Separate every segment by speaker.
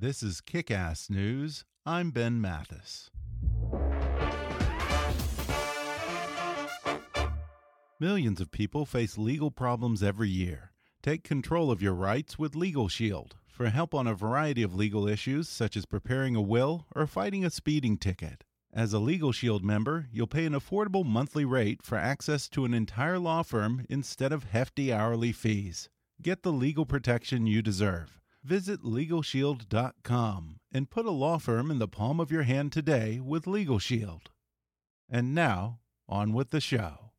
Speaker 1: This is Kick Ass News. I'm Ben Mathis. Millions of people face legal problems every year. Take control of your rights with Legal Shield for help on a variety of legal issues, such as preparing a will or fighting a speeding ticket. As a Legal Shield member, you'll pay an affordable monthly rate for access to an entire law firm instead of hefty hourly fees. Get the legal protection you deserve. Visit LegalShield.com and put a law firm in the palm of your hand today with Legal Shield. And now, on with the show.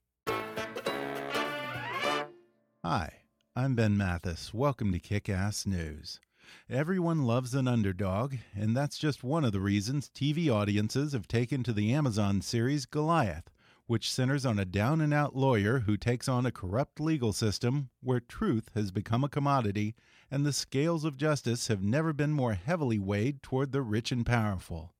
Speaker 1: Hi, I'm Ben Mathis. Welcome to Kick Ass News. Everyone loves an underdog, and that's just one of the reasons TV audiences have taken to the Amazon series Goliath, which centers on a down and out lawyer who takes on a corrupt legal system where truth has become a commodity and the scales of justice have never been more heavily weighed toward the rich and powerful.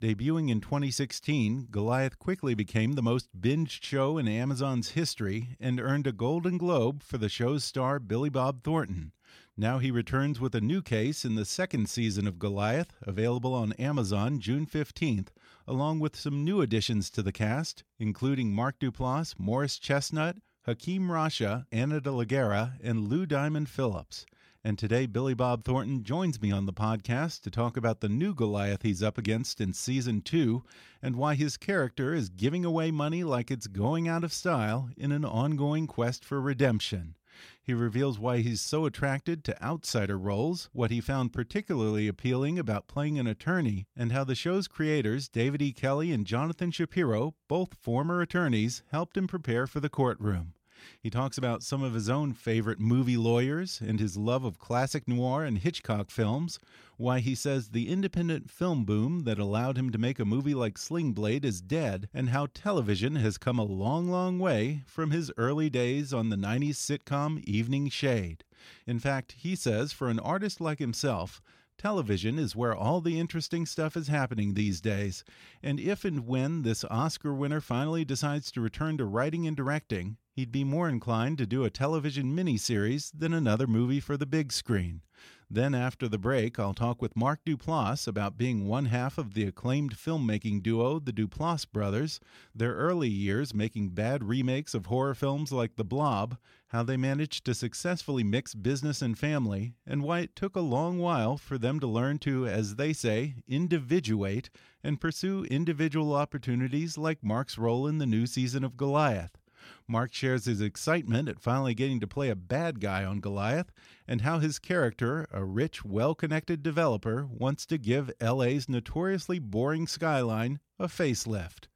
Speaker 1: Debuting in 2016, Goliath quickly became the most binged show in Amazon's history and earned a Golden Globe for the show's star Billy Bob Thornton. Now he returns with a new case in the second season of Goliath, available on Amazon June 15th, along with some new additions to the cast, including Mark Duplass, Morris Chestnut, Hakeem Rasha, Ana de la Guerra, and Lou Diamond Phillips. And today, Billy Bob Thornton joins me on the podcast to talk about the new Goliath he's up against in season two and why his character is giving away money like it's going out of style in an ongoing quest for redemption. He reveals why he's so attracted to outsider roles, what he found particularly appealing about playing an attorney, and how the show's creators, David E. Kelley and Jonathan Shapiro, both former attorneys, helped him prepare for the courtroom. He talks about some of his own favorite movie lawyers and his love of classic noir and Hitchcock films, why he says the independent film boom that allowed him to make a movie like Sling Blade is dead, and how television has come a long, long way from his early days on the 90s sitcom Evening Shade. In fact, he says for an artist like himself, Television is where all the interesting stuff is happening these days, and if and when this Oscar winner finally decides to return to writing and directing, he'd be more inclined to do a television miniseries than another movie for the big screen. Then, after the break, I'll talk with Mark Duplass about being one half of the acclaimed filmmaking duo, the Duplass brothers, their early years making bad remakes of horror films like The Blob, how they managed to successfully mix business and family, and why it took a long while for them to learn to, as they say, individuate and pursue individual opportunities like Mark's role in the new season of Goliath. Mark shares his excitement at finally getting to play a bad guy on Goliath and how his character, a rich, well connected developer, wants to give LA's notoriously boring skyline a facelift.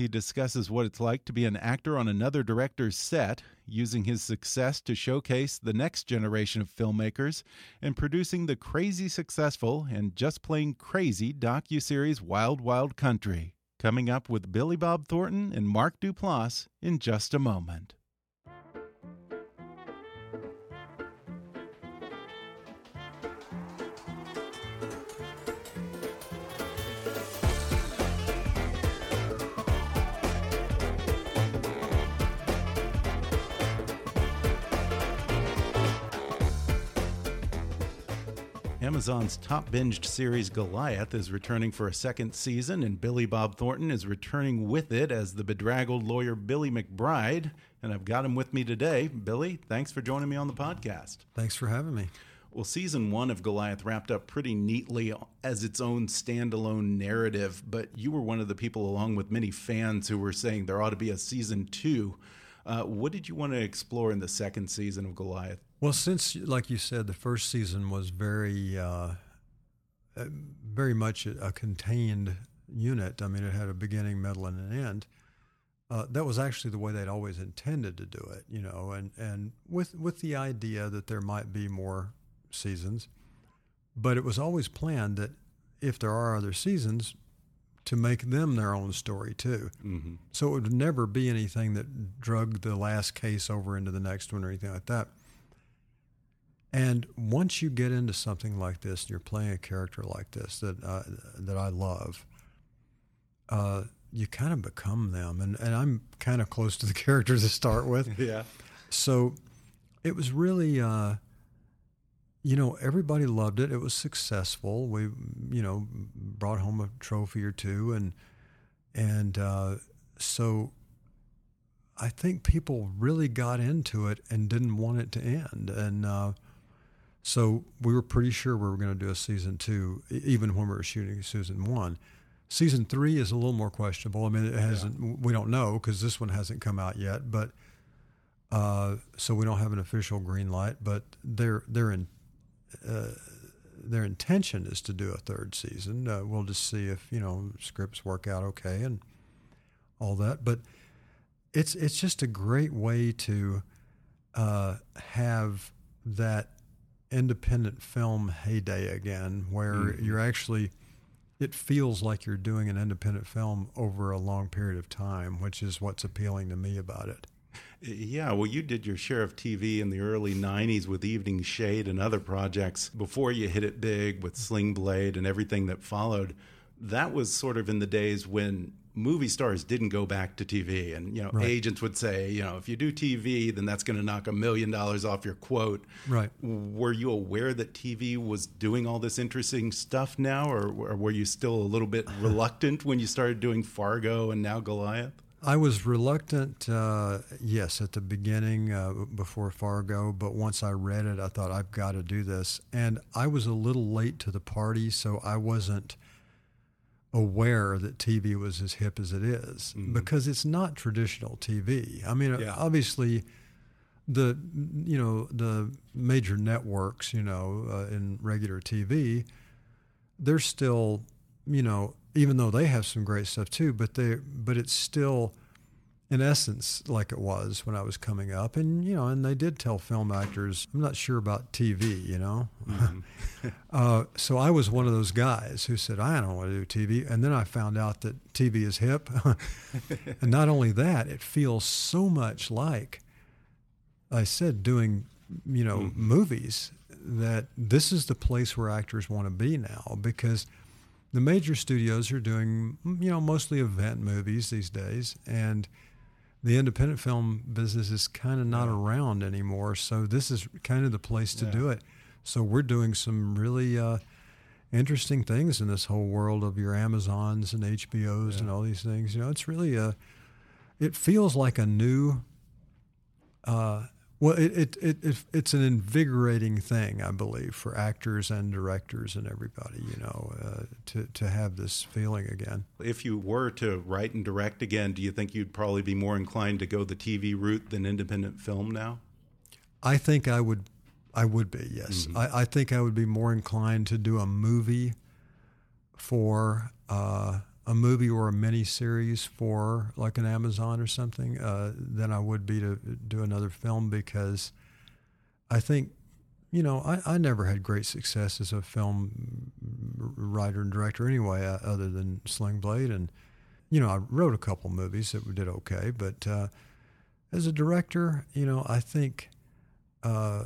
Speaker 1: He discusses what it's like to be an actor on another director's set, using his success to showcase the next generation of filmmakers, and producing the crazy successful and just plain crazy docu-series Wild Wild Country. Coming up with Billy Bob Thornton and Mark Duplass in just a moment. Amazon's top binged series Goliath is returning for a second season, and Billy Bob Thornton is returning with it as the bedraggled lawyer Billy McBride. And I've got him with me today. Billy, thanks for joining me on the podcast.
Speaker 2: Thanks for having me.
Speaker 1: Well, season one of Goliath wrapped up pretty neatly as its own standalone narrative, but you were one of the people, along with many fans, who were saying there ought to be a season two. Uh, what did you want to explore in the second season of Goliath?
Speaker 2: Well, since, like you said, the first season was very, uh, uh very much a contained unit. I mean, it had a beginning, middle, and an end. Uh, that was actually the way they'd always intended to do it, you know, and, and with with the idea that there might be more seasons, but it was always planned that if there are other seasons, to make them their own story too. Mm-hmm. So it would never be anything that drug the last case over into the next one or anything like that. And once you get into something like this, and you're playing a character like this that uh, that I love, uh, you kind of become them. And, and I'm kind of close to the character to start with.
Speaker 1: yeah.
Speaker 2: So it was really, uh, you know, everybody loved it. It was successful. We, you know, brought home a trophy or two. And, and uh, so I think people really got into it and didn't want it to end. And, uh, so we were pretty sure we were going to do a season two, even when we were shooting season one. Season three is a little more questionable. I mean, it hasn't. Yeah. We don't know because this one hasn't come out yet. But uh, so we don't have an official green light. But their their in, uh, their intention is to do a third season. Uh, we'll just see if you know scripts work out okay and all that. But it's it's just a great way to uh, have that independent film heyday again, where mm-hmm. you're actually it feels like you're doing an independent film over a long period of time, which is what's appealing to me about it.
Speaker 1: Yeah, well, you did your share of TV in the early 90s with Evening Shade and other projects before you hit it big with Sling Blade and everything that followed. That was sort of in the days when movie stars didn't go back to TV. And, you know, right. agents would say, you know, if you do TV, then that's going to knock a million dollars off your quote.
Speaker 2: Right.
Speaker 1: Were you aware that TV was doing all this interesting stuff now, or, or were you still a little bit reluctant when you started doing Fargo and now Goliath?
Speaker 2: I was reluctant, uh, yes, at the beginning uh, before Fargo, but once I read it, I thought, I've got to do this. And I was a little late to the party, so I wasn't aware that TV was as hip as it is, mm-hmm. because it's not traditional TV. I mean, yeah. obviously, the you know the major networks, you know, uh, in regular TV, they're still, you know, even though they have some great stuff too, but they but it's still in essence like it was when I was coming up. And, you know, and they did tell film actors, I'm not sure about TV, you know? Mm-hmm. uh, so I was one of those guys who said, I don't want to do TV. And then I found out that TV is hip. and not only that, it feels so much like I said, doing, you know, mm-hmm. movies that this is the place where actors want to be now because the major studios are doing, you know, mostly event movies these days. And, the independent film business is kind of not yeah. around anymore. So this is kind of the place to yeah. do it. So we're doing some really uh, interesting things in this whole world of your Amazons and HBOs yeah. and all these things. You know, it's really a. It feels like a new. Uh, well, it, it, it, it, it's an invigorating thing, I believe, for actors and directors and everybody, you know, uh, to, to have this feeling again.
Speaker 1: If you were to write and direct again, do you think you'd probably be more inclined to go the TV route than independent film now?
Speaker 2: I think I would, I would be, yes. Mm-hmm. I, I think I would be more inclined to do a movie for uh, a movie or a mini series for like an Amazon or something uh, than I would be to do another film because I think, you know, I, I never had great success as a film writer and director anyway, uh, other than Sling Blade. And, you know, I wrote a couple movies that we did okay, but uh, as a director, you know, I think uh,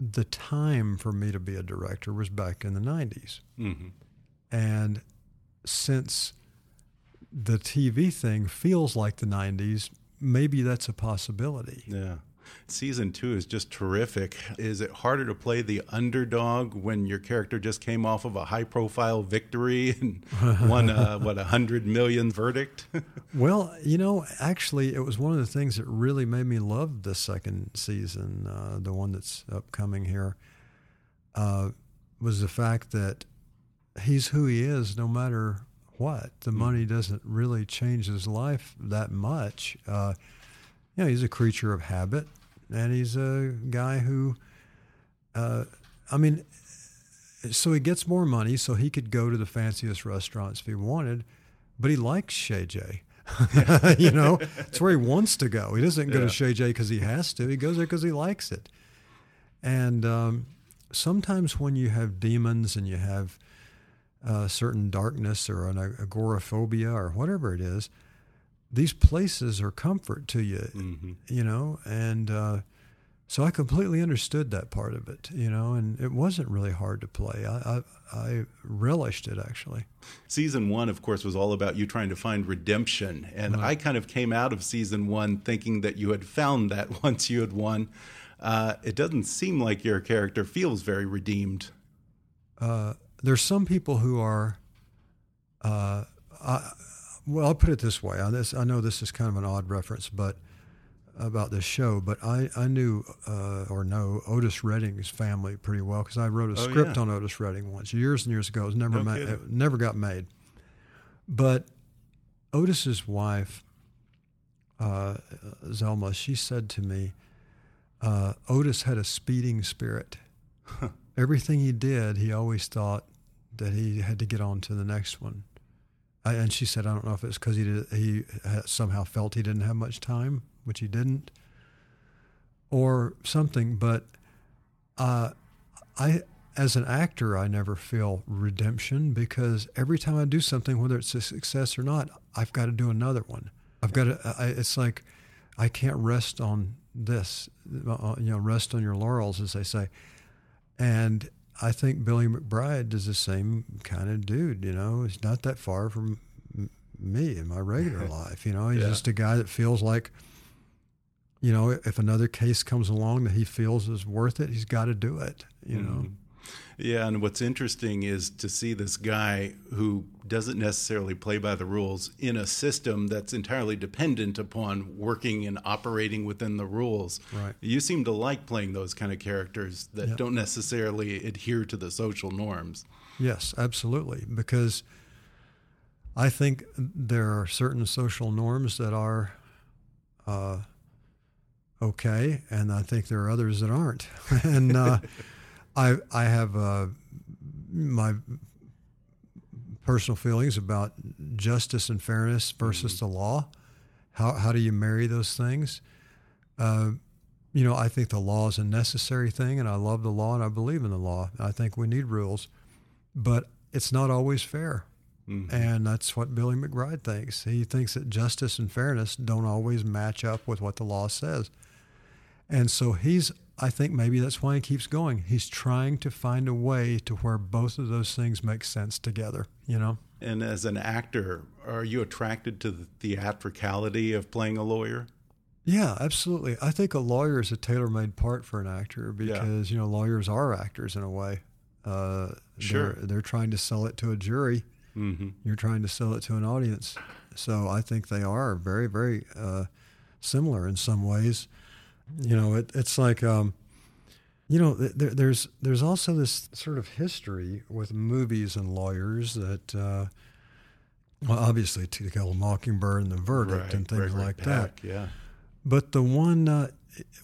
Speaker 2: the time for me to be a director was back in the 90s. Mm-hmm. And since the TV thing feels like the 90s, maybe that's a possibility.
Speaker 1: Yeah. Season two is just terrific. Is it harder to play the underdog when your character just came off of a high profile victory and won a, what, a hundred million verdict?
Speaker 2: well, you know, actually, it was one of the things that really made me love the second season, uh, the one that's upcoming here, uh, was the fact that he's who he is no matter what. The hmm. money doesn't really change his life that much. Uh, you know, he's a creature of habit, and he's a guy who, uh, I mean, so he gets more money so he could go to the fanciest restaurants if he wanted, but he likes Chez Jay. you know, it's where he wants to go. He doesn't go yeah. to Chez Jay because he has to. He goes there because he likes it. And um, sometimes when you have demons and you have uh, certain darkness or an agoraphobia or whatever it is, these places are comfort to you, mm-hmm. you know, and uh, so I completely understood that part of it, you know, and it wasn't really hard to play. I, I, I relished it actually.
Speaker 1: Season one, of course, was all about you trying to find redemption, and right. I kind of came out of season one thinking that you had found that once you had won. Uh, it doesn't seem like your character feels very redeemed.
Speaker 2: Uh, there's some people who are. Uh, I, well, I'll put it this way. I, this, I know this is kind of an odd reference, but about this show, but I, I knew uh, or know Otis Redding's family pretty well because I wrote a oh, script yeah. on Otis Redding once years and years ago. It was never no ma- it never got made. But Otis's wife, uh, Zelma, she said to me, uh, Otis had a speeding spirit. Everything he did, he always thought that he had to get on to the next one. I, and she said, I don't know if it's because he did, he somehow felt he didn't have much time, which he didn't, or something. But uh, I, as an actor, I never feel redemption because every time I do something, whether it's a success or not, I've got to do another one. I've got to. I, it's like I can't rest on this. Uh, you know, rest on your laurels, as they say. And I think Billy McBride is the same kind of dude. You know, he's not that far from me in my regular life. You know, he's yeah. just a guy that feels like, you know, if another case comes along that he feels is worth it, he's got to do it. You mm-hmm. know.
Speaker 1: Yeah, and what's interesting is to see this guy who doesn't necessarily play by the rules in a system that's entirely dependent upon working and operating within the rules.
Speaker 2: Right.
Speaker 1: You seem to like playing those kind of characters that don't necessarily adhere to the social norms.
Speaker 2: Yes, absolutely. Because I think there are certain social norms that are uh, okay, and I think there are others that aren't. and uh, I I have uh, my personal feelings about justice and fairness versus mm-hmm. the law. How how do you marry those things? Uh, you know, I think the law is a necessary thing, and I love the law, and I believe in the law. I think we need rules, but it's not always fair. Mm-hmm. And that's what Billy McBride thinks. He thinks that justice and fairness don't always match up with what the law says. And so he's I think maybe that's why he keeps going. He's trying to find a way to where both of those things make sense together, you know?
Speaker 1: And as an actor, are you attracted to the theatricality of playing a lawyer?
Speaker 2: Yeah, absolutely. I think a lawyer is a tailor-made part for an actor because, yeah. you know, lawyers are actors in a way. Uh,
Speaker 1: sure.
Speaker 2: They're, they're, trying to sell it to a jury. Mm-hmm. You're trying to sell it to an audience. So I think they are very, very uh, similar in some ways. You know, it, it's like, um, you know, there, there's there's also this sort of history with movies and lawyers that, uh, well, obviously, To Kill a Mockingbird and The Verdict
Speaker 1: right,
Speaker 2: and things like
Speaker 1: Peck,
Speaker 2: that.
Speaker 1: Yeah.
Speaker 2: But the one, uh,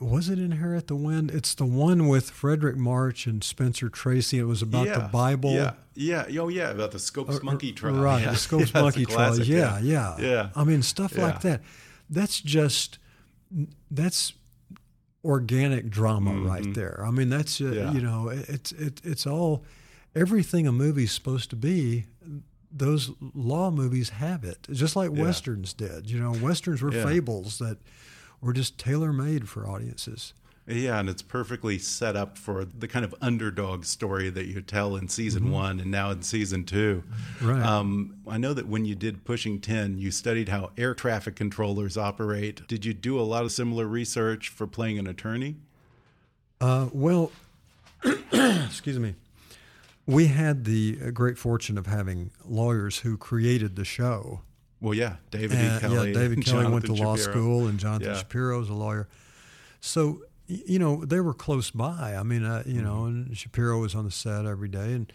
Speaker 2: was it Inherit the Wind? It's the one with Fredric March and Spencer Tracy. It was about
Speaker 1: yeah,
Speaker 2: the Bible.
Speaker 1: Yeah, yeah, oh yeah, about the Scopes uh, Monkey trial.
Speaker 2: Right,
Speaker 1: yeah.
Speaker 2: the Scopes yeah, Monkey trial. Yeah, yeah,
Speaker 1: yeah.
Speaker 2: I mean, stuff like that. That's just that's organic drama mm-hmm. right there. I mean, that's uh, yeah. you know, it's it, it's all everything a movie's supposed to be. Those law movies have it, just like yeah. westerns did. You know, westerns were yeah. fables that were just tailor made for audiences.
Speaker 1: Yeah, and it's perfectly set up for the kind of underdog story that you tell in season mm -hmm. one and now in season two.
Speaker 2: Right.
Speaker 1: Um, I know that when you did Pushing Tin, you studied how air traffic controllers operate. Did you do a lot of similar research for playing an attorney?
Speaker 2: Uh, well, excuse me. We had the great fortune of having lawyers who created the show.
Speaker 1: Well, yeah, David e. Kelley.
Speaker 2: Yeah, David Kelley went to law school, and Jonathan yeah. Shapiro is a lawyer. So you know, they were close by. I mean, uh, you know, mm-hmm. and Shapiro was on the set every day, and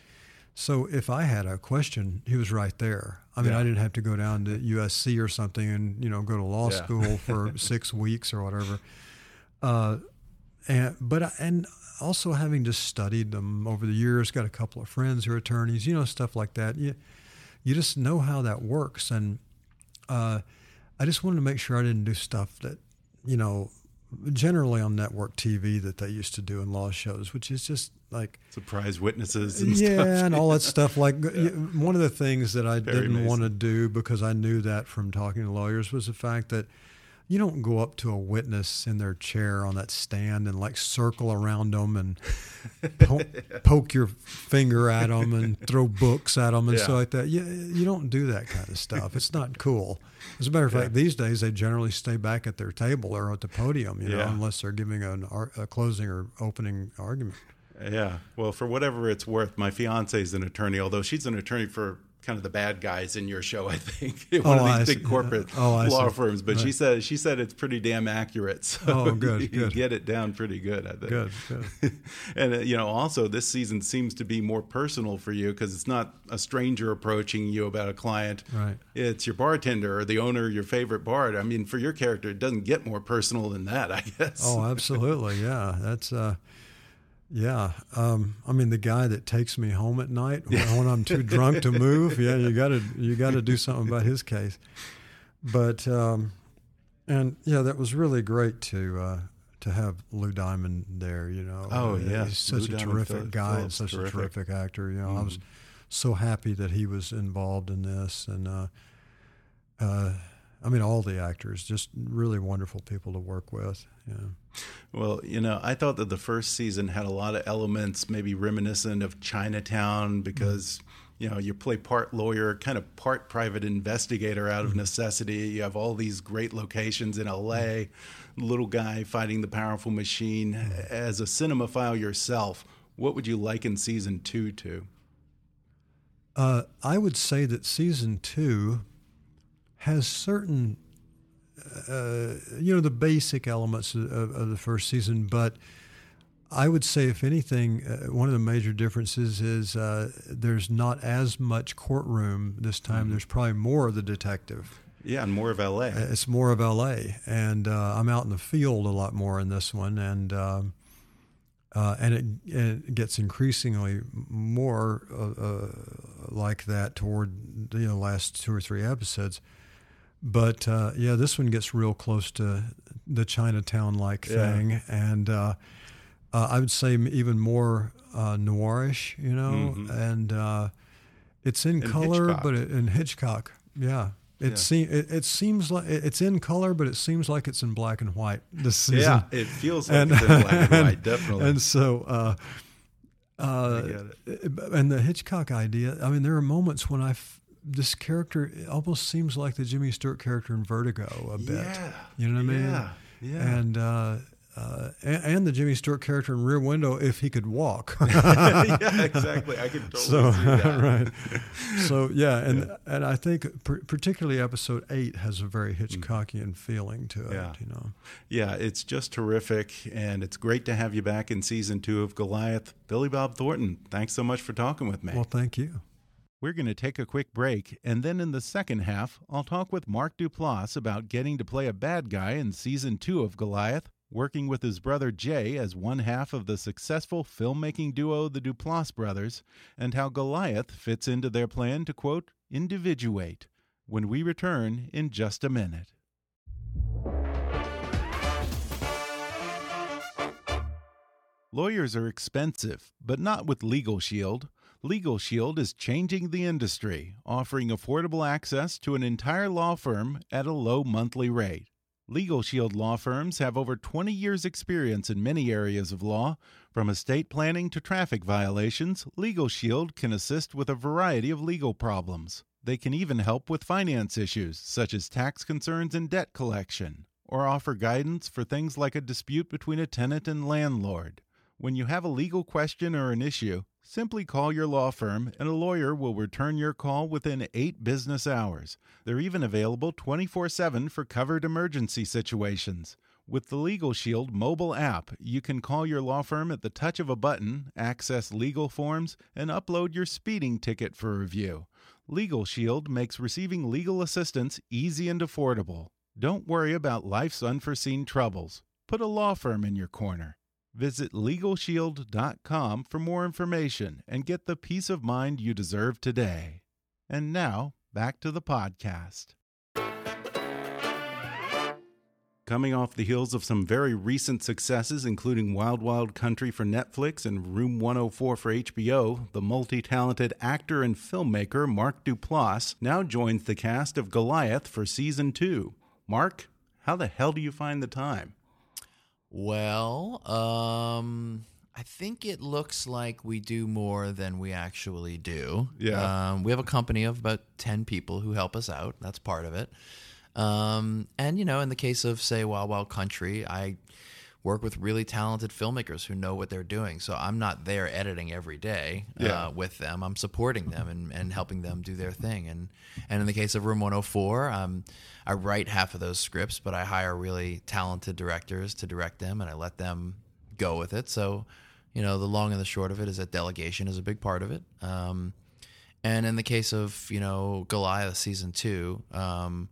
Speaker 2: so if I had a question, he was right there. I mean, yeah. I didn't have to go down to USC or something and you know go to law yeah. school for six weeks or whatever. Uh, and but and also having just studied them over the years, got a couple of friends who are attorneys, you know, stuff like that. You you just know how that works, and uh, I just wanted to make sure I didn't do stuff that you know generally on network TV that they used to do in law shows, which is just like
Speaker 1: surprise witnesses and
Speaker 2: yeah,
Speaker 1: stuff.
Speaker 2: and all that stuff. Like yeah. one of the things that I Very didn't want to do because I knew that from talking to lawyers was the fact that you don't go up to a witness in their chair on that stand and like circle around them and po- poke your finger at them and throw books at them and yeah. stuff like that. You, you don't do that kind of stuff. It's not cool. As a matter of yeah. fact, these days they generally stay back at their table or at the podium, you know, yeah. unless they're giving an, a closing or opening argument.
Speaker 1: Yeah. Well, for whatever it's worth, my fiance is an attorney, although she's an attorney for kind of the bad guys in your show, I think, one
Speaker 2: oh,
Speaker 1: of these big corporate
Speaker 2: oh,
Speaker 1: law firms. But right. she said she said it's pretty damn accurate. So
Speaker 2: oh, good,
Speaker 1: you
Speaker 2: good.
Speaker 1: get it down pretty good, I think.
Speaker 2: Good,
Speaker 1: good. and uh, you know, also this season seems to be more personal for you because it's not a stranger approaching you about a client.
Speaker 2: Right.
Speaker 1: It's your bartender or the owner of your favorite bar. I mean, for your character, it doesn't get more personal than that, I guess.
Speaker 2: Oh, absolutely. Yeah, that's. Uh, yeah, um, I mean the guy that takes me home at night when, I'm too drunk to move. Yeah, you got to you got to do something about his case. But um, and yeah, that was really great to uh, to have Lou Diamond there. You know,
Speaker 1: oh yeah,
Speaker 2: he's such Lou a terrific guy Phillips, and such terrific. a terrific actor. You know, mm. I was mm. so happy that he was involved in this, and uh, uh, I mean all the actors, just really wonderful people to work with. Yeah.
Speaker 1: Well, you know, I thought that the first season had a lot of elements, maybe reminiscent of Chinatown, because you know you play part lawyer, kind of part private investigator out of mm-hmm. necessity. You have all these great locations in L.A. Little guy fighting the powerful machine. Mm-hmm. As a cinemaphile yourself, what would you liken season two to?
Speaker 2: Uh, I would say that season two has certain uh, you know, the basic elements of, of, the first season, but I would say, if anything, uh, one of the major differences is uh, there's not as much courtroom this time. Mm-hmm. There's probably more of the detective.
Speaker 1: Yeah, and more of LA. Uh,
Speaker 2: it's more of LA, and uh, I'm out in the field a lot more in this one, and um, uh, and it, it, gets increasingly more like that toward the you know, last two or three episodes. But uh, yeah, this one gets real close to the Chinatown like thing, yeah. and uh, uh, I would say even more uh, noirish, you know, mm-hmm. and uh, it's in
Speaker 1: and
Speaker 2: color,
Speaker 1: Hitchcock.
Speaker 2: but it, in Hitchcock, yeah. It, yeah. Se- it, it, seems like it's in color, but it seems like it's in black and white this season.
Speaker 1: Yeah, it feels like and, it's in black and, and white, definitely.
Speaker 2: And so, uh, uh, and the Hitchcock idea. I mean, there are moments when I f- this character almost seems like the Jimmy Stewart character in Vertigo a bit.
Speaker 1: Yeah.
Speaker 2: You know what I mean?
Speaker 1: Yeah. Yeah.
Speaker 2: And, uh, uh, and, and, the Jimmy Stewart character in Rear Window, if he could walk.
Speaker 1: yeah, exactly. I could totally so, see that.
Speaker 2: right. So yeah, and yeah. and I think particularly episode eight has a very Hitchcockian mm. feeling to it.
Speaker 1: Yeah.
Speaker 2: You know.
Speaker 1: Yeah, it's just terrific, and it's great to have you back in season two of Goliath, Billy Bob Thornton. Thanks so much for talking with me.
Speaker 2: Well, thank you.
Speaker 1: We're going to take a quick break, and then in the second half, I'll talk with Mark Duplass about getting to play a bad guy in season two of Goliath, working with his brother Jay as one half of the successful filmmaking duo the Duplass brothers, and how Goliath fits into their plan to, quote, individuate, when we return in just a minute. Lawyers are expensive, but not with Legal Shield. Legal Shield is changing the industry, offering affordable access to an entire law firm at a low monthly rate. Legal Shield law firms have over 20 years' experience in many areas of law. From estate planning to traffic violations, Legal Shield can assist with a variety of legal problems. They can even help with finance issues, such as tax concerns and debt collection, or offer guidance for things like a dispute between a tenant and landlord. When you have a legal question or an issue, simply call your law firm and a lawyer will return your call within eight business hours. They're even available 24 7 for covered emergency situations. With the Legal Shield mobile app, you can call your law firm at the touch of a button, access legal forms, and upload your speeding ticket for review. Legal Shield makes receiving legal assistance easy and affordable. Don't worry about life's unforeseen troubles. Put a law firm in your corner. Visit LegalShield.com for more information and get the peace of mind you deserve today. And now, back to the podcast. Coming off the heels of some very recent successes, including Wild Wild Country for Netflix and Room 104 for HBO, the multi talented actor and filmmaker Mark Duplass now joins the cast of Goliath for season two. Mark, how the hell do you find the time?
Speaker 3: Well, um, I think it looks like we do more than we actually do.
Speaker 1: Yeah.
Speaker 3: Um, we have a company of about 10 people who help us out. That's part of it. Um, and, you know, in the case of, say, Wild Wild Country, I work with really talented filmmakers who know what they're doing. So I'm not there editing every day uh, with them. I'm supporting them and, and helping them do their thing. And and in the case of Room 104, um, I write half of those scripts, but I hire really talented directors to direct them, and I let them go with it. So, you know, the long and the short of it is that delegation is a big part of it. Um, and in the case of you know Goliath season two, um,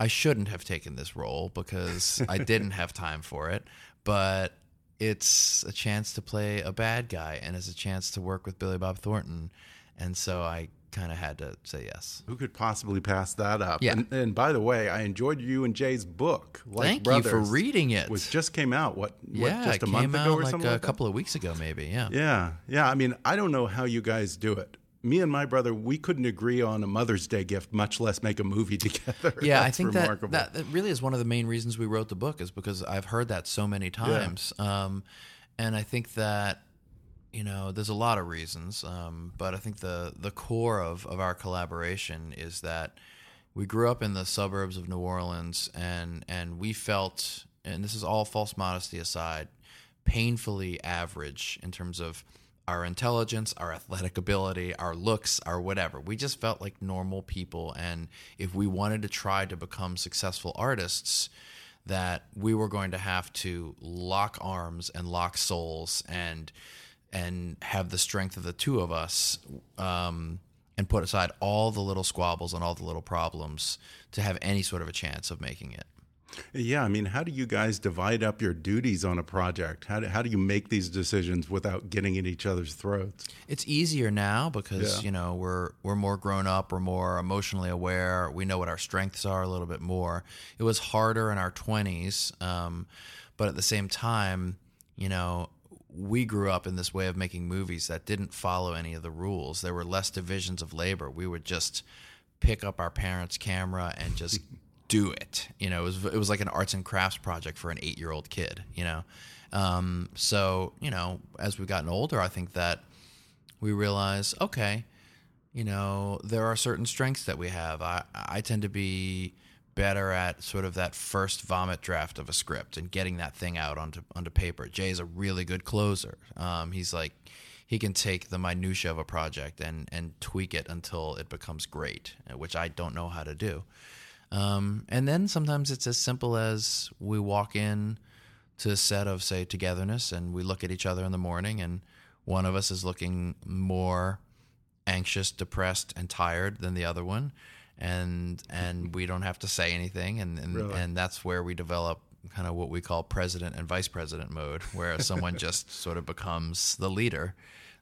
Speaker 3: I shouldn't have taken this role because I didn't have time for it. But it's a chance to play a bad guy, and it's a chance to work with Billy Bob Thornton, and so I kind of had to say yes.
Speaker 1: Who could possibly pass that up?
Speaker 3: Yeah.
Speaker 1: And, and by the way, I enjoyed you and Jay's book. Like
Speaker 3: Thank
Speaker 1: Brothers,
Speaker 3: you for reading it.
Speaker 1: Which just came out. What? what,
Speaker 3: yeah,
Speaker 1: just a month ago or
Speaker 3: like
Speaker 1: something
Speaker 3: a
Speaker 1: like
Speaker 3: couple of weeks ago, maybe. Yeah.
Speaker 1: Yeah, yeah. I mean, I don't know how you guys do it. Me and my brother, we couldn't agree on a Mother's Day gift, much less make a movie together.
Speaker 3: Yeah, I think that,
Speaker 1: remarkable.
Speaker 3: that that really is one of the main reasons we wrote the book is because I've heard that so many times, um, and I think that you know there's a lot of reasons, um, but I think the the core of of our collaboration is that we grew up in the suburbs of New Orleans, and and we felt, and this is all false modesty aside, painfully average in terms of our intelligence, our athletic ability, our looks, our whatever. We just felt like normal people. And if we wanted to try to become successful artists, that we were going to have to lock arms and lock souls and and have the strength of the two of us um, and put aside all the little squabbles and all the little problems to have any sort of a chance of making it.
Speaker 1: Yeah, I mean, how do you guys divide up your duties on a project? How do, how do you make these decisions without getting at each other's throats?
Speaker 3: It's easier now because
Speaker 1: Yeah.
Speaker 3: you know we're we're more grown up, we're more emotionally aware. We know what our strengths are a little bit more. It was harder in our twenties, um, but at the same time, you know, we grew up in this way of making movies that didn't follow any of the rules. There were less divisions of labor. We would just pick up our parents' camera and just do it. You know, it was it was like an arts and crafts project for an eight year old kid. You know, um, so you know, as we've gotten older, I think that we realize, okay, you know, there are certain strengths that we have. I, I tend to be better at sort of that first vomit draft of a script and getting that thing out onto onto paper. Jay's a really good closer. Um, he's like he can take the minutia of a project and and tweak it until it becomes great, which I don't know how to do. Um, and then sometimes it's as simple as we walk in to a set of say togetherness and we look at each other in the morning and one of us is looking more anxious depressed and tired than the other one and and we don't have to say anything and and,
Speaker 1: Really?
Speaker 3: and that's where we develop kind of what we call president and vice president mode where someone just sort of becomes the leader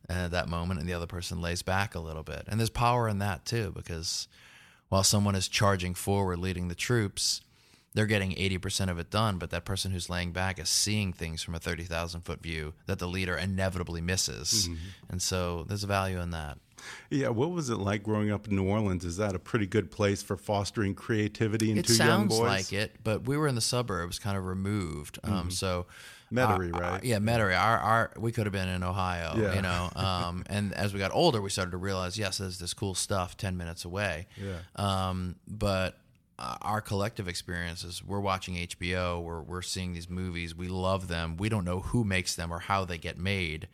Speaker 3: at that moment and the other person lays back a little bit and there's power in that too because while someone is charging forward leading the troops they're getting 80% of it done, but that person who's laying back is seeing things from a 30,000 foot view that the leader inevitably misses. Mm-hmm. And so there's a value in that.
Speaker 1: Yeah, what was it like growing up in New Orleans? Is that a pretty good place for fostering creativity in
Speaker 3: it
Speaker 1: two young boys?
Speaker 3: It sounds like it, but we were in the suburbs, kind of removed. Um, mm-hmm. Um, so
Speaker 1: Metairie, uh, right?
Speaker 3: yeah, Metairie. Our, our, we could have been in Ohio, yeah. you know. Um, and as we got older, we started to realize, yes, there's this cool stuff ten minutes away.
Speaker 1: Yeah.
Speaker 3: Um, but uh, our collective experiences, we're watching HBO, we're we're seeing these movies, we love them. We don't know who makes them or how they get made.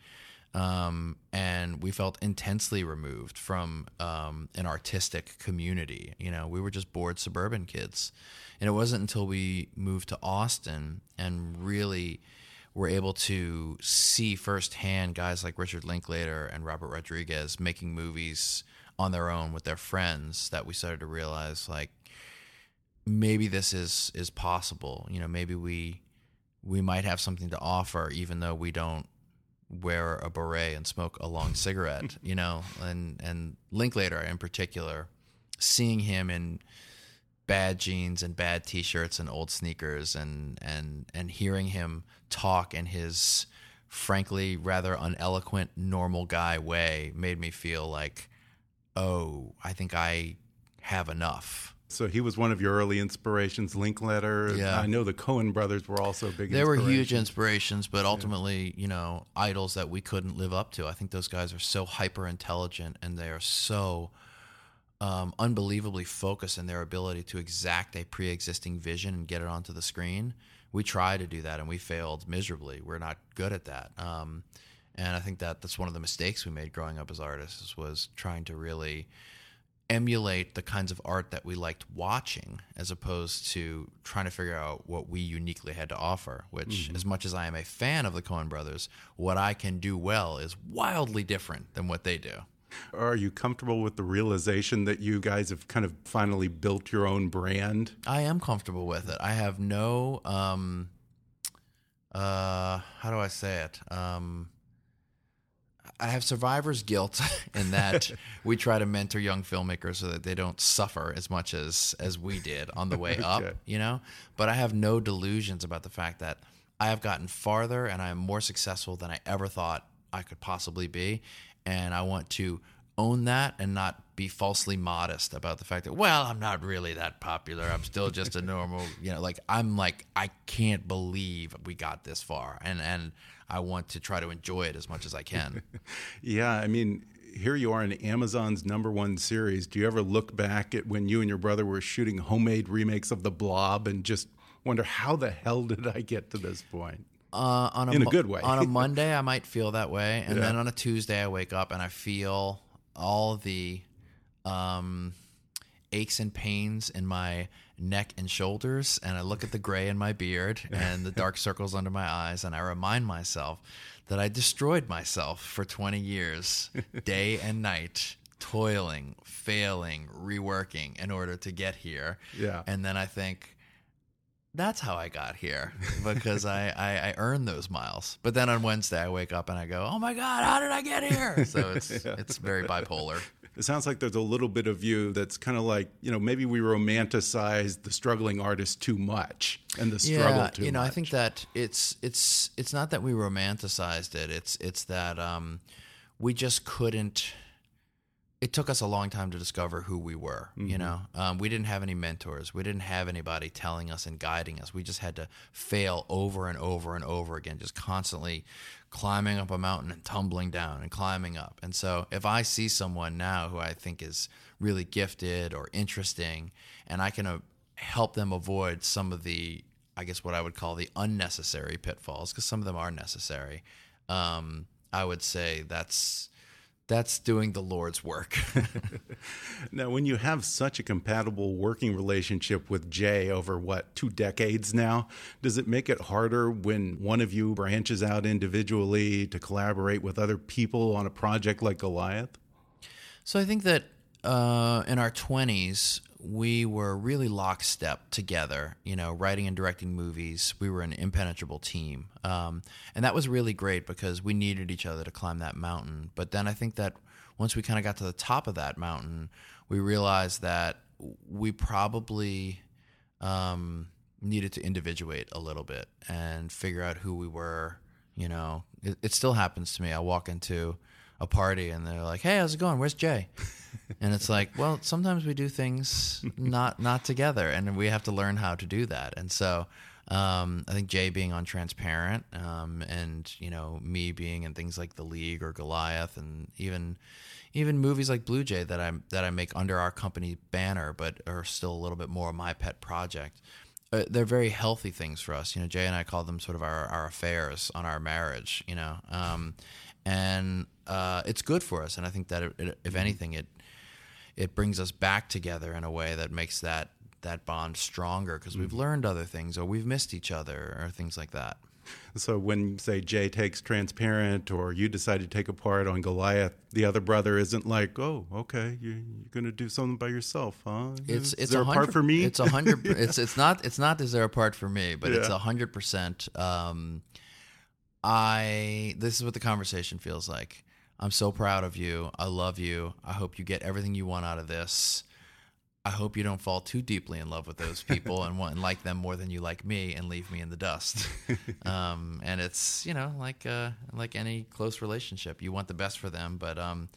Speaker 3: Um, and we felt intensely removed from um, an artistic community. You know, we were just bored suburban kids, and it wasn't until we moved to Austin and really were able to see firsthand guys like Richard Linklater and Robert Rodriguez making movies on their own with their friends that we started to realize like maybe this is is possible. You know, maybe we we might have something to offer even though we don't wear a beret and smoke a long cigarette, you know, and and Linklater in particular, seeing him in bad jeans and bad t-shirts and old sneakers and and and hearing him talk in his frankly rather uneloquent normal guy way made me feel like oh i think i have enough
Speaker 1: so he was one of your early inspirations linklater
Speaker 3: yeah.
Speaker 1: i know the coen brothers were also big
Speaker 3: they were huge inspirations but ultimately yeah. you know idols that we couldn't live up to i think those guys are so hyper intelligent and they are so um, unbelievably focused in their ability to exact a pre-existing vision and get it onto the screen. We try to do that and we failed miserably. We're not good at that. Um, and I think that that's one of the mistakes we made growing up as artists was trying to really emulate the kinds of art that we liked watching as opposed to trying to figure out what we uniquely had to offer which mm-hmm. as much as i am a fan of the coen brothers what i can do well is wildly different than what they do
Speaker 1: are you comfortable with the realization that you guys have kind of finally built your own brand?
Speaker 3: I am comfortable with it. I have no um uh how do I say it? Um I have survivor's guilt in that we try to mentor young filmmakers so that they don't suffer as much as as we did on the way up, you know? But I have no delusions about the fact that I have gotten farther and I am more successful than I ever thought I could possibly be and I want to own that and not be falsely modest about the fact that well i'm not really that popular. I'm still just a normal you know like i'm like i can't believe we got this far and and i want to try to enjoy it as much as i can.
Speaker 1: Yeah i mean here you are in amazon's number one series. Do you ever look back at when you and your brother were shooting homemade remakes of the blob and just wonder how the hell did i get to this point
Speaker 3: uh, on a,
Speaker 1: in a good way.
Speaker 3: on a Monday, I might feel that way, and yeah. then on a Tuesday, I wake up and I feel all the um, aches and pains in my neck and shoulders, and I look at the gray in my beard and the dark circles under my eyes, and I remind myself that I destroyed myself for 20 years, day and night, toiling, failing, reworking in order to get here.
Speaker 1: Yeah.
Speaker 3: And then I think, that's how I got here because I, I, I earned those miles. But then on Wednesday I wake up and I go, oh my god, how did I get here? So it's yeah. it's very bipolar.
Speaker 1: It sounds like there's a little bit of you that's kind of like you know maybe we romanticize the struggling artist too much and the struggle
Speaker 3: yeah,
Speaker 1: too
Speaker 3: you know
Speaker 1: much.
Speaker 3: I think that it's it's it's not that we romanticized it. It's it's that um, we just couldn't it took us a long time to discover who we were. Mm-hmm. You know, um, we didn't have any mentors. We didn't have anybody telling us and guiding us. We just had to fail over and over and over again, just constantly climbing up a mountain and tumbling down and climbing up. And so, if I see someone now who I think is really gifted or interesting, and I can uh, help them avoid some of the, I guess, what I would call the unnecessary pitfalls, because some of them are necessary. Um, I would say that's that's doing the Lord's work.
Speaker 1: now, when you have such a compatible working relationship with Jay over what, two decades now, does it make it harder when one of you branches out individually to collaborate with other people on a project like Goliath?
Speaker 3: So I think that uh, in our 20s, we were really lockstep together, you know, writing and directing movies. We were an impenetrable team. Um, and that was really great because we needed each other to climb that mountain. But then I think that once we kind of got to the top of that mountain, we realized that we probably um, needed to individuate a little bit and figure out who we were. You know, it, it still happens to me. I walk into a party and they're like, "Hey, how's it going? Where's Jay?" And it's like, well, sometimes we do things not not together, and we have to learn how to do that. And so, um, I think Jay being on Transparent, um, and you know me being in things like The League or Goliath, and even even movies like Blue Jay that I that I make under our company banner, but are still a little bit more of my pet project. Uh, they're very healthy things for us. You know, Jay and I call them sort of our, our affairs on our marriage. You know, um, and uh, it's good for us. And I think that it, it, if anything, it it brings us back together in a way that makes that that bond stronger because we've learned other things or we've missed each other or things like that.
Speaker 1: So when say Jay takes transparent or you decide to take a part on Goliath, the other brother isn't like, oh, okay, you, are going to do something by yourself, huh?
Speaker 3: It's
Speaker 1: is
Speaker 3: it's
Speaker 1: there
Speaker 3: a
Speaker 1: part for me?
Speaker 3: It's a hundred. It's it's not it's not is there a part for me, but it's a hundred percent. Um, I this is what the conversation feels like. I'm so proud of you. I love you. I hope you get everything you want out of this. I hope you don't fall too deeply in love with those people and want and like them more than you like me and leave me in the dust. um, and it's you know like uh, like any close relationship, you want the best for them, but um,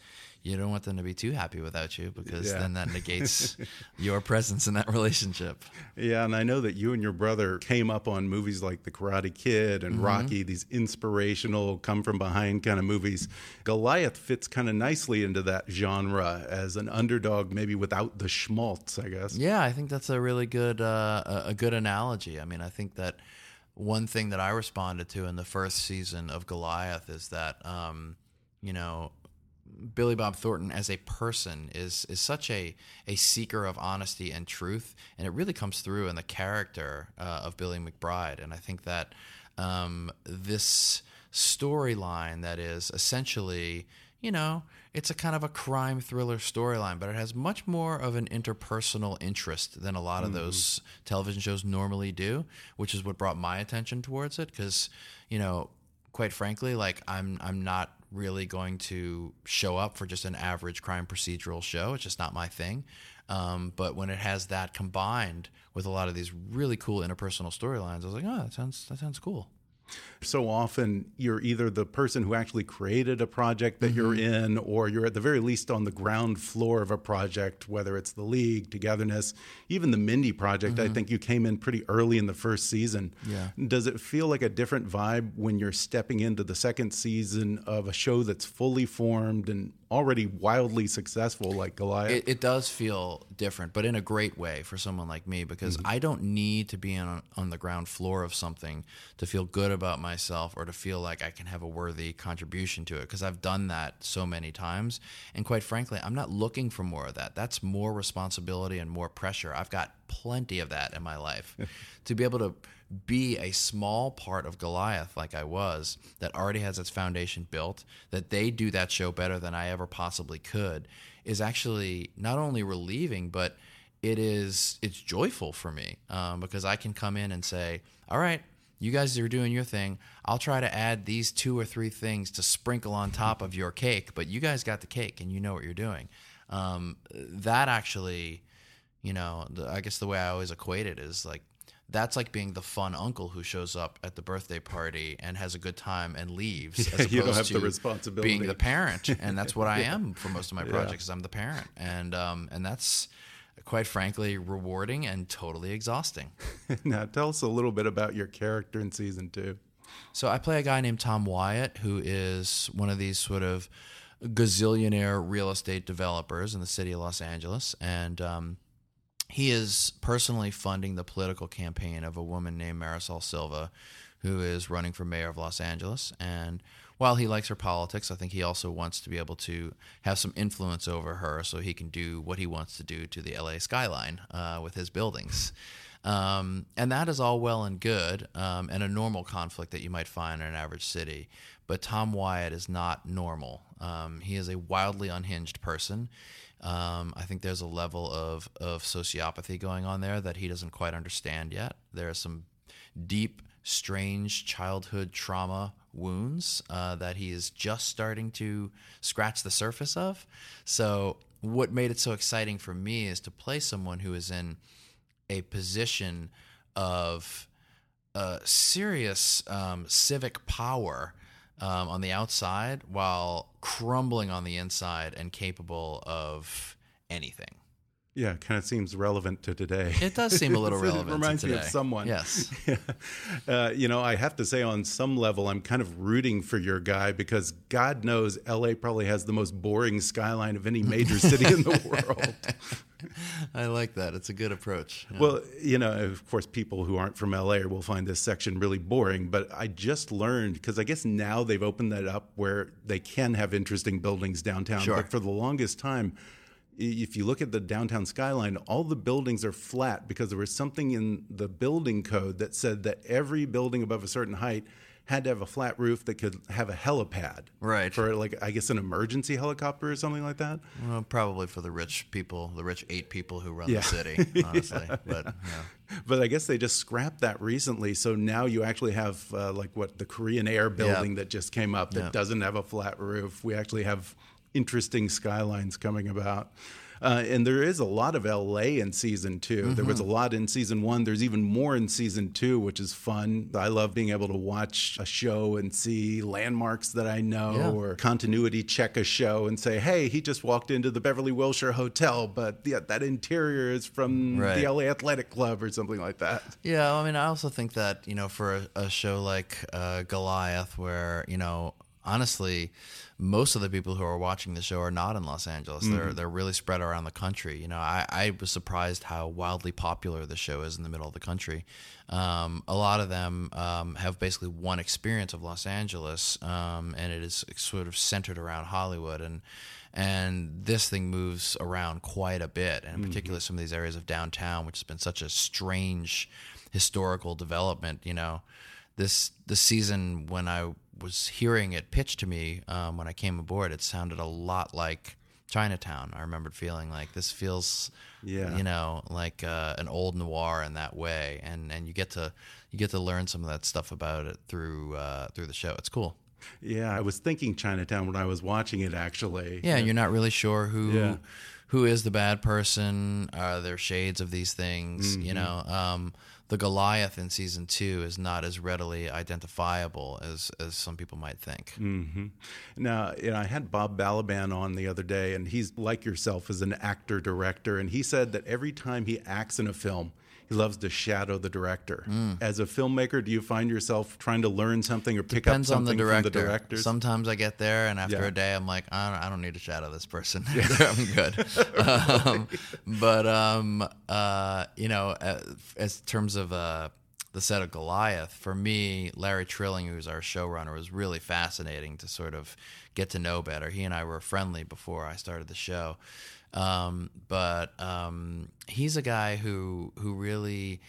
Speaker 3: you don't want them to be too happy without you because
Speaker 1: Yeah.
Speaker 3: then that negates your presence in that relationship.
Speaker 1: Yeah, and I know that you and your brother came up on movies like The Karate Kid and Rocky, these inspirational, come from behind kind of movies. Goliath fits kind of nicely into that genre as an underdog, maybe without the schmaltz, I guess.
Speaker 3: Yeah, I think that's a really good uh, a a good analogy. I mean, I think that one thing that I responded to in the first season of Goliath is that um, you know Billy Bob Thornton as a person is is such a a seeker of honesty and truth, and it really comes through in the character uh, of Billy McBride. And I think that um, this storyline that is essentially, you know, it's a kind of a crime thriller storyline, but it has much more of an interpersonal interest than a lot of those television shows normally do, which is what brought my attention towards it. Because, you know, quite frankly, like I'm I'm not really going to show up for just an average crime procedural show. It's just not my thing. Um, but when it has that combined with a lot of these really cool interpersonal storylines, I was like, oh, that sounds that sounds cool.
Speaker 1: So often you're either the person who actually created a project that you're
Speaker 3: Mm-hmm.
Speaker 1: in or you're at the very least on the ground floor of a project whether it's the league togetherness even the mindy project i think you came in pretty early in the first season
Speaker 3: Mm-hmm. Yeah.
Speaker 1: does it feel like a different vibe when you're stepping into the second season of a show that's fully formed and already wildly successful like goliath
Speaker 3: It, it does feel different, but in a great way for someone like me because I don't need to be on, on the ground floor of something to feel good about myself or to feel like I can have a worthy contribution to it because I've done that so many times. And quite frankly, I'm not looking for more of that. That's more responsibility and more pressure. I've got plenty of that in my life. to be able to be a small part of Goliath like I was that already has its foundation built, that they do that show better than I ever possibly could is actually not only relieving, but it is it's joyful for me um, because I can come in and say, all right, you guys are doing your thing. I'll try to add these two or three things to sprinkle on top of your cake, but you guys got the cake and you know what you're doing. Um, that actually, you know, the, I guess the way I always equate it is like that's like being the fun uncle who shows up at the birthday party and has a good time and leaves. as
Speaker 1: you don't have the responsibility.
Speaker 3: Being the parent, and that's what I am for most of my projects. Is I'm the parent, and um, and that's quite frankly rewarding and totally exhausting.
Speaker 1: now tell us a little bit about your character in season two
Speaker 3: So I play a guy named Tom Wyatt, who is one of these sort of gazillionaire real estate developers in the city of Los Angeles, and um, he is personally funding the political campaign of a woman named Marisol Silva, who is running for mayor of Los Angeles. And while he likes her politics, I think he also wants to be able to have some influence over her, so he can do what he wants to do to the LA skyline uh, with his buildings. Um, and that is all well and good, um, and a normal conflict that you might find in an average city. But Tom Wyatt is not normal. Um, he is a wildly unhinged person. Um, I think there's a level of, of sociopathy going on there that he doesn't quite understand yet. There is some deep, strange childhood trauma wounds uh, that he is just starting to scratch the surface of. So, what made it so exciting for me is to play someone who is in a position of uh, serious um, civic power um, on the outside while crumbling on the inside and capable of anything.
Speaker 1: Yeah, it kind of seems relevant to today.
Speaker 3: It does seem a little relevant.
Speaker 1: it reminds
Speaker 3: to
Speaker 1: me of someone.
Speaker 3: Yes.
Speaker 1: uh, you know, I have to say, on some level, I'm kind of rooting for your guy because God knows LA probably has the most boring skyline of any major city in the world.
Speaker 3: I like that. It's a good approach. Yeah.
Speaker 1: Well, you know, of course, people who aren't from LA will find this section really boring, but I just learned because I guess now they've opened that up where they can have interesting buildings downtown.
Speaker 3: Sure.
Speaker 1: But for the longest time, if you look at the downtown skyline, all the buildings are flat because there was something in the building code that said that every building above a certain height had to have a flat roof that could have a helipad.
Speaker 3: Right.
Speaker 1: For like I guess an emergency helicopter or something like that.
Speaker 3: Well, probably for the rich people, the rich eight people who run
Speaker 1: Yeah.
Speaker 3: the city, honestly. But yeah.
Speaker 1: But I guess they just scrapped that recently. So now you actually have uh, like what the Korean Air building that just came up that
Speaker 3: Yeah.
Speaker 1: doesn't have a flat roof. We actually have interesting skylines coming about. Uh, and there is a lot of LA in season 2 There was a
Speaker 3: Mm-hmm.
Speaker 1: lot in season one. There's even more in season two, which is fun. I love being able to watch a show and see landmarks that I know
Speaker 3: Yeah.
Speaker 1: or continuity check a show and say, hey, he just walked into the Beverly Wilshire Hotel, but yeah, that interior is from
Speaker 3: Right.
Speaker 1: the LA Athletic Club or something like that.
Speaker 3: Yeah, I mean, I also think that you know, for a, a show like uh, Goliath, where you know, honestly, most of the people who are watching the show are not in Los Angeles. They're they're really spread around the country. You know, I, I was surprised how wildly popular the show is in the middle of the country. Um, a lot of them um, have basically one experience of Los Angeles, um, and it is sort of centered around Hollywood and. And this thing moves around quite a bit, and in particular, some of these areas of downtown, which has been such a strange historical development. You know, this this season when I was hearing it pitched to me um, when I came aboard, it sounded a lot like Chinatown. I remembered feeling like this feels,
Speaker 1: Yeah.
Speaker 3: you know, like uh, an old noir in that way, and and you get to you get to learn some of that stuff about it through uh, through the show. It's cool.
Speaker 1: Yeah, I was thinking Chinatown when I was watching it actually.
Speaker 3: Yeah, you're not really sure who
Speaker 1: Yeah.
Speaker 3: who is the bad person. Are there shades of these things? You know, um, the Goliath in season two is not as readily identifiable as as some people might think.
Speaker 1: hmm Now, you know, I had Bob Balaban on the other day, and he's like yourself as an actor director, and he said that every time he acts in a film, he loves to shadow the director.
Speaker 3: Mm.
Speaker 1: As a filmmaker, do you find yourself trying to learn something or pick
Speaker 3: Depends
Speaker 1: up
Speaker 3: on the
Speaker 1: something from the directors?
Speaker 3: Sometimes I get there, and after
Speaker 1: Yeah.
Speaker 3: a day, I'm like, I don't, I don't need to shadow this person. I'm good. um, but um, uh, you know, uh, as terms of uh, the set of Goliath, for me, Larry Trilling, who's our showrunner, was really fascinating to sort of get to know better. He and I were friendly before I started the show. Um, but um, he's a guy who who really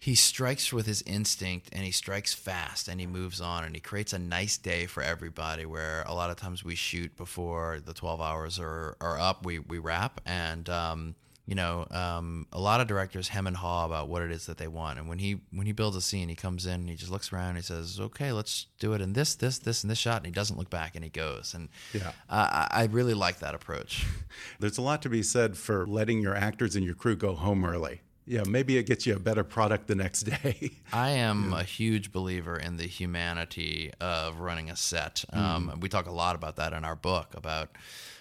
Speaker 3: he strikes with his instinct and he strikes fast and he moves on and he creates a nice day for everybody where a lot of times we shoot before the 12 hours are, are up. We, we wrap and um, you know um, a lot of directors hem and haw about what it is that they want and when he when he builds a scene he comes in and he just looks around and he says okay let's do it in this this this and this shot and he doesn't look back and he goes and
Speaker 1: Yeah.
Speaker 3: I, I really like that approach
Speaker 1: There's a lot to be said for letting your actors and your crew go home early. Yeah, maybe it gets you a better product the next day.
Speaker 3: I am a huge believer in the humanity of running a set. Um, we talk a lot about that in our book about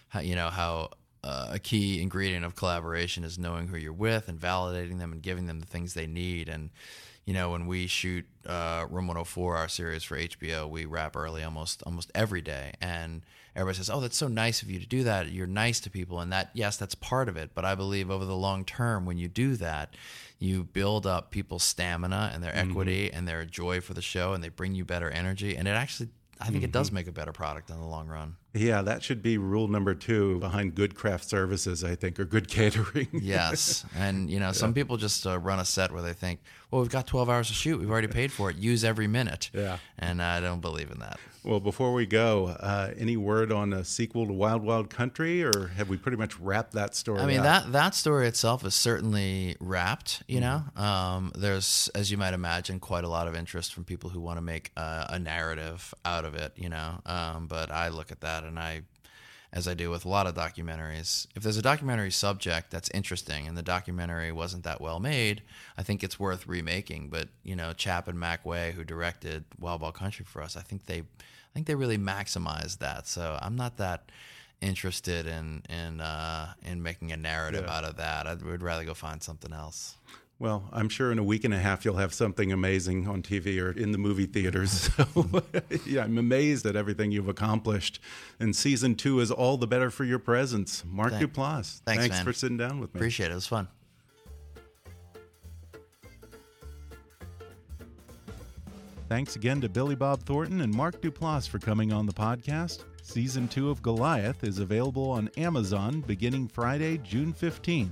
Speaker 3: how you know how uh, a key ingredient of collaboration is knowing who you're with and validating them and giving them the things they need. And you know, when we shoot uh, Room 104, our series for HBO, we wrap early almost almost every day, and everybody says, "Oh, that's so nice of you to do that. You're nice to people," and that yes, that's part of it. But I believe over the long term, when you do that, you build up people's stamina and their equity and their joy for the show, and they bring you better energy, and it actually. I think it does make a better product in the long run.
Speaker 1: Yeah, that should be rule number two behind good craft services, I think, or good catering.
Speaker 3: Yes, and you know, some people just uh, run a set where they think, "Well, we've got 12 hours to shoot. We've already paid for it. Use every minute."
Speaker 1: Yeah.
Speaker 3: and I don't believe in that.
Speaker 1: Well, before we go, uh, any word on a sequel to Wild Wild Country, or have we pretty much wrapped that story?
Speaker 3: I mean
Speaker 1: up?
Speaker 3: that that story itself is certainly wrapped. You know, um, there's as you might imagine quite a lot of interest from people who want to make uh, a narrative out of it. You know, um, but I look at that and I as I do with a lot of documentaries. If there's a documentary subject that's interesting and the documentary wasn't that well made, I think it's worth remaking. But you know, Chapman and Maclain Way, who directed Wild Wild Country for us, I think they, I think they really maximized that. So I'm not that interested in in uh, in making a narrative yeah. out of that. I would rather go find something else.
Speaker 1: Well, I'm sure in a week and a half you'll have something amazing on TV or in the movie theaters. So, yeah, I'm amazed at everything you've accomplished. And season two is all the better for your presence. Mark. Duplass,
Speaker 3: thanks,
Speaker 1: thanks for sitting down with me.
Speaker 3: Appreciate it. It was fun.
Speaker 1: Thanks again to Billy Bob Thornton and Mark Duplass for coming on the podcast. Season two of Goliath is available on Amazon beginning Friday, June 15th.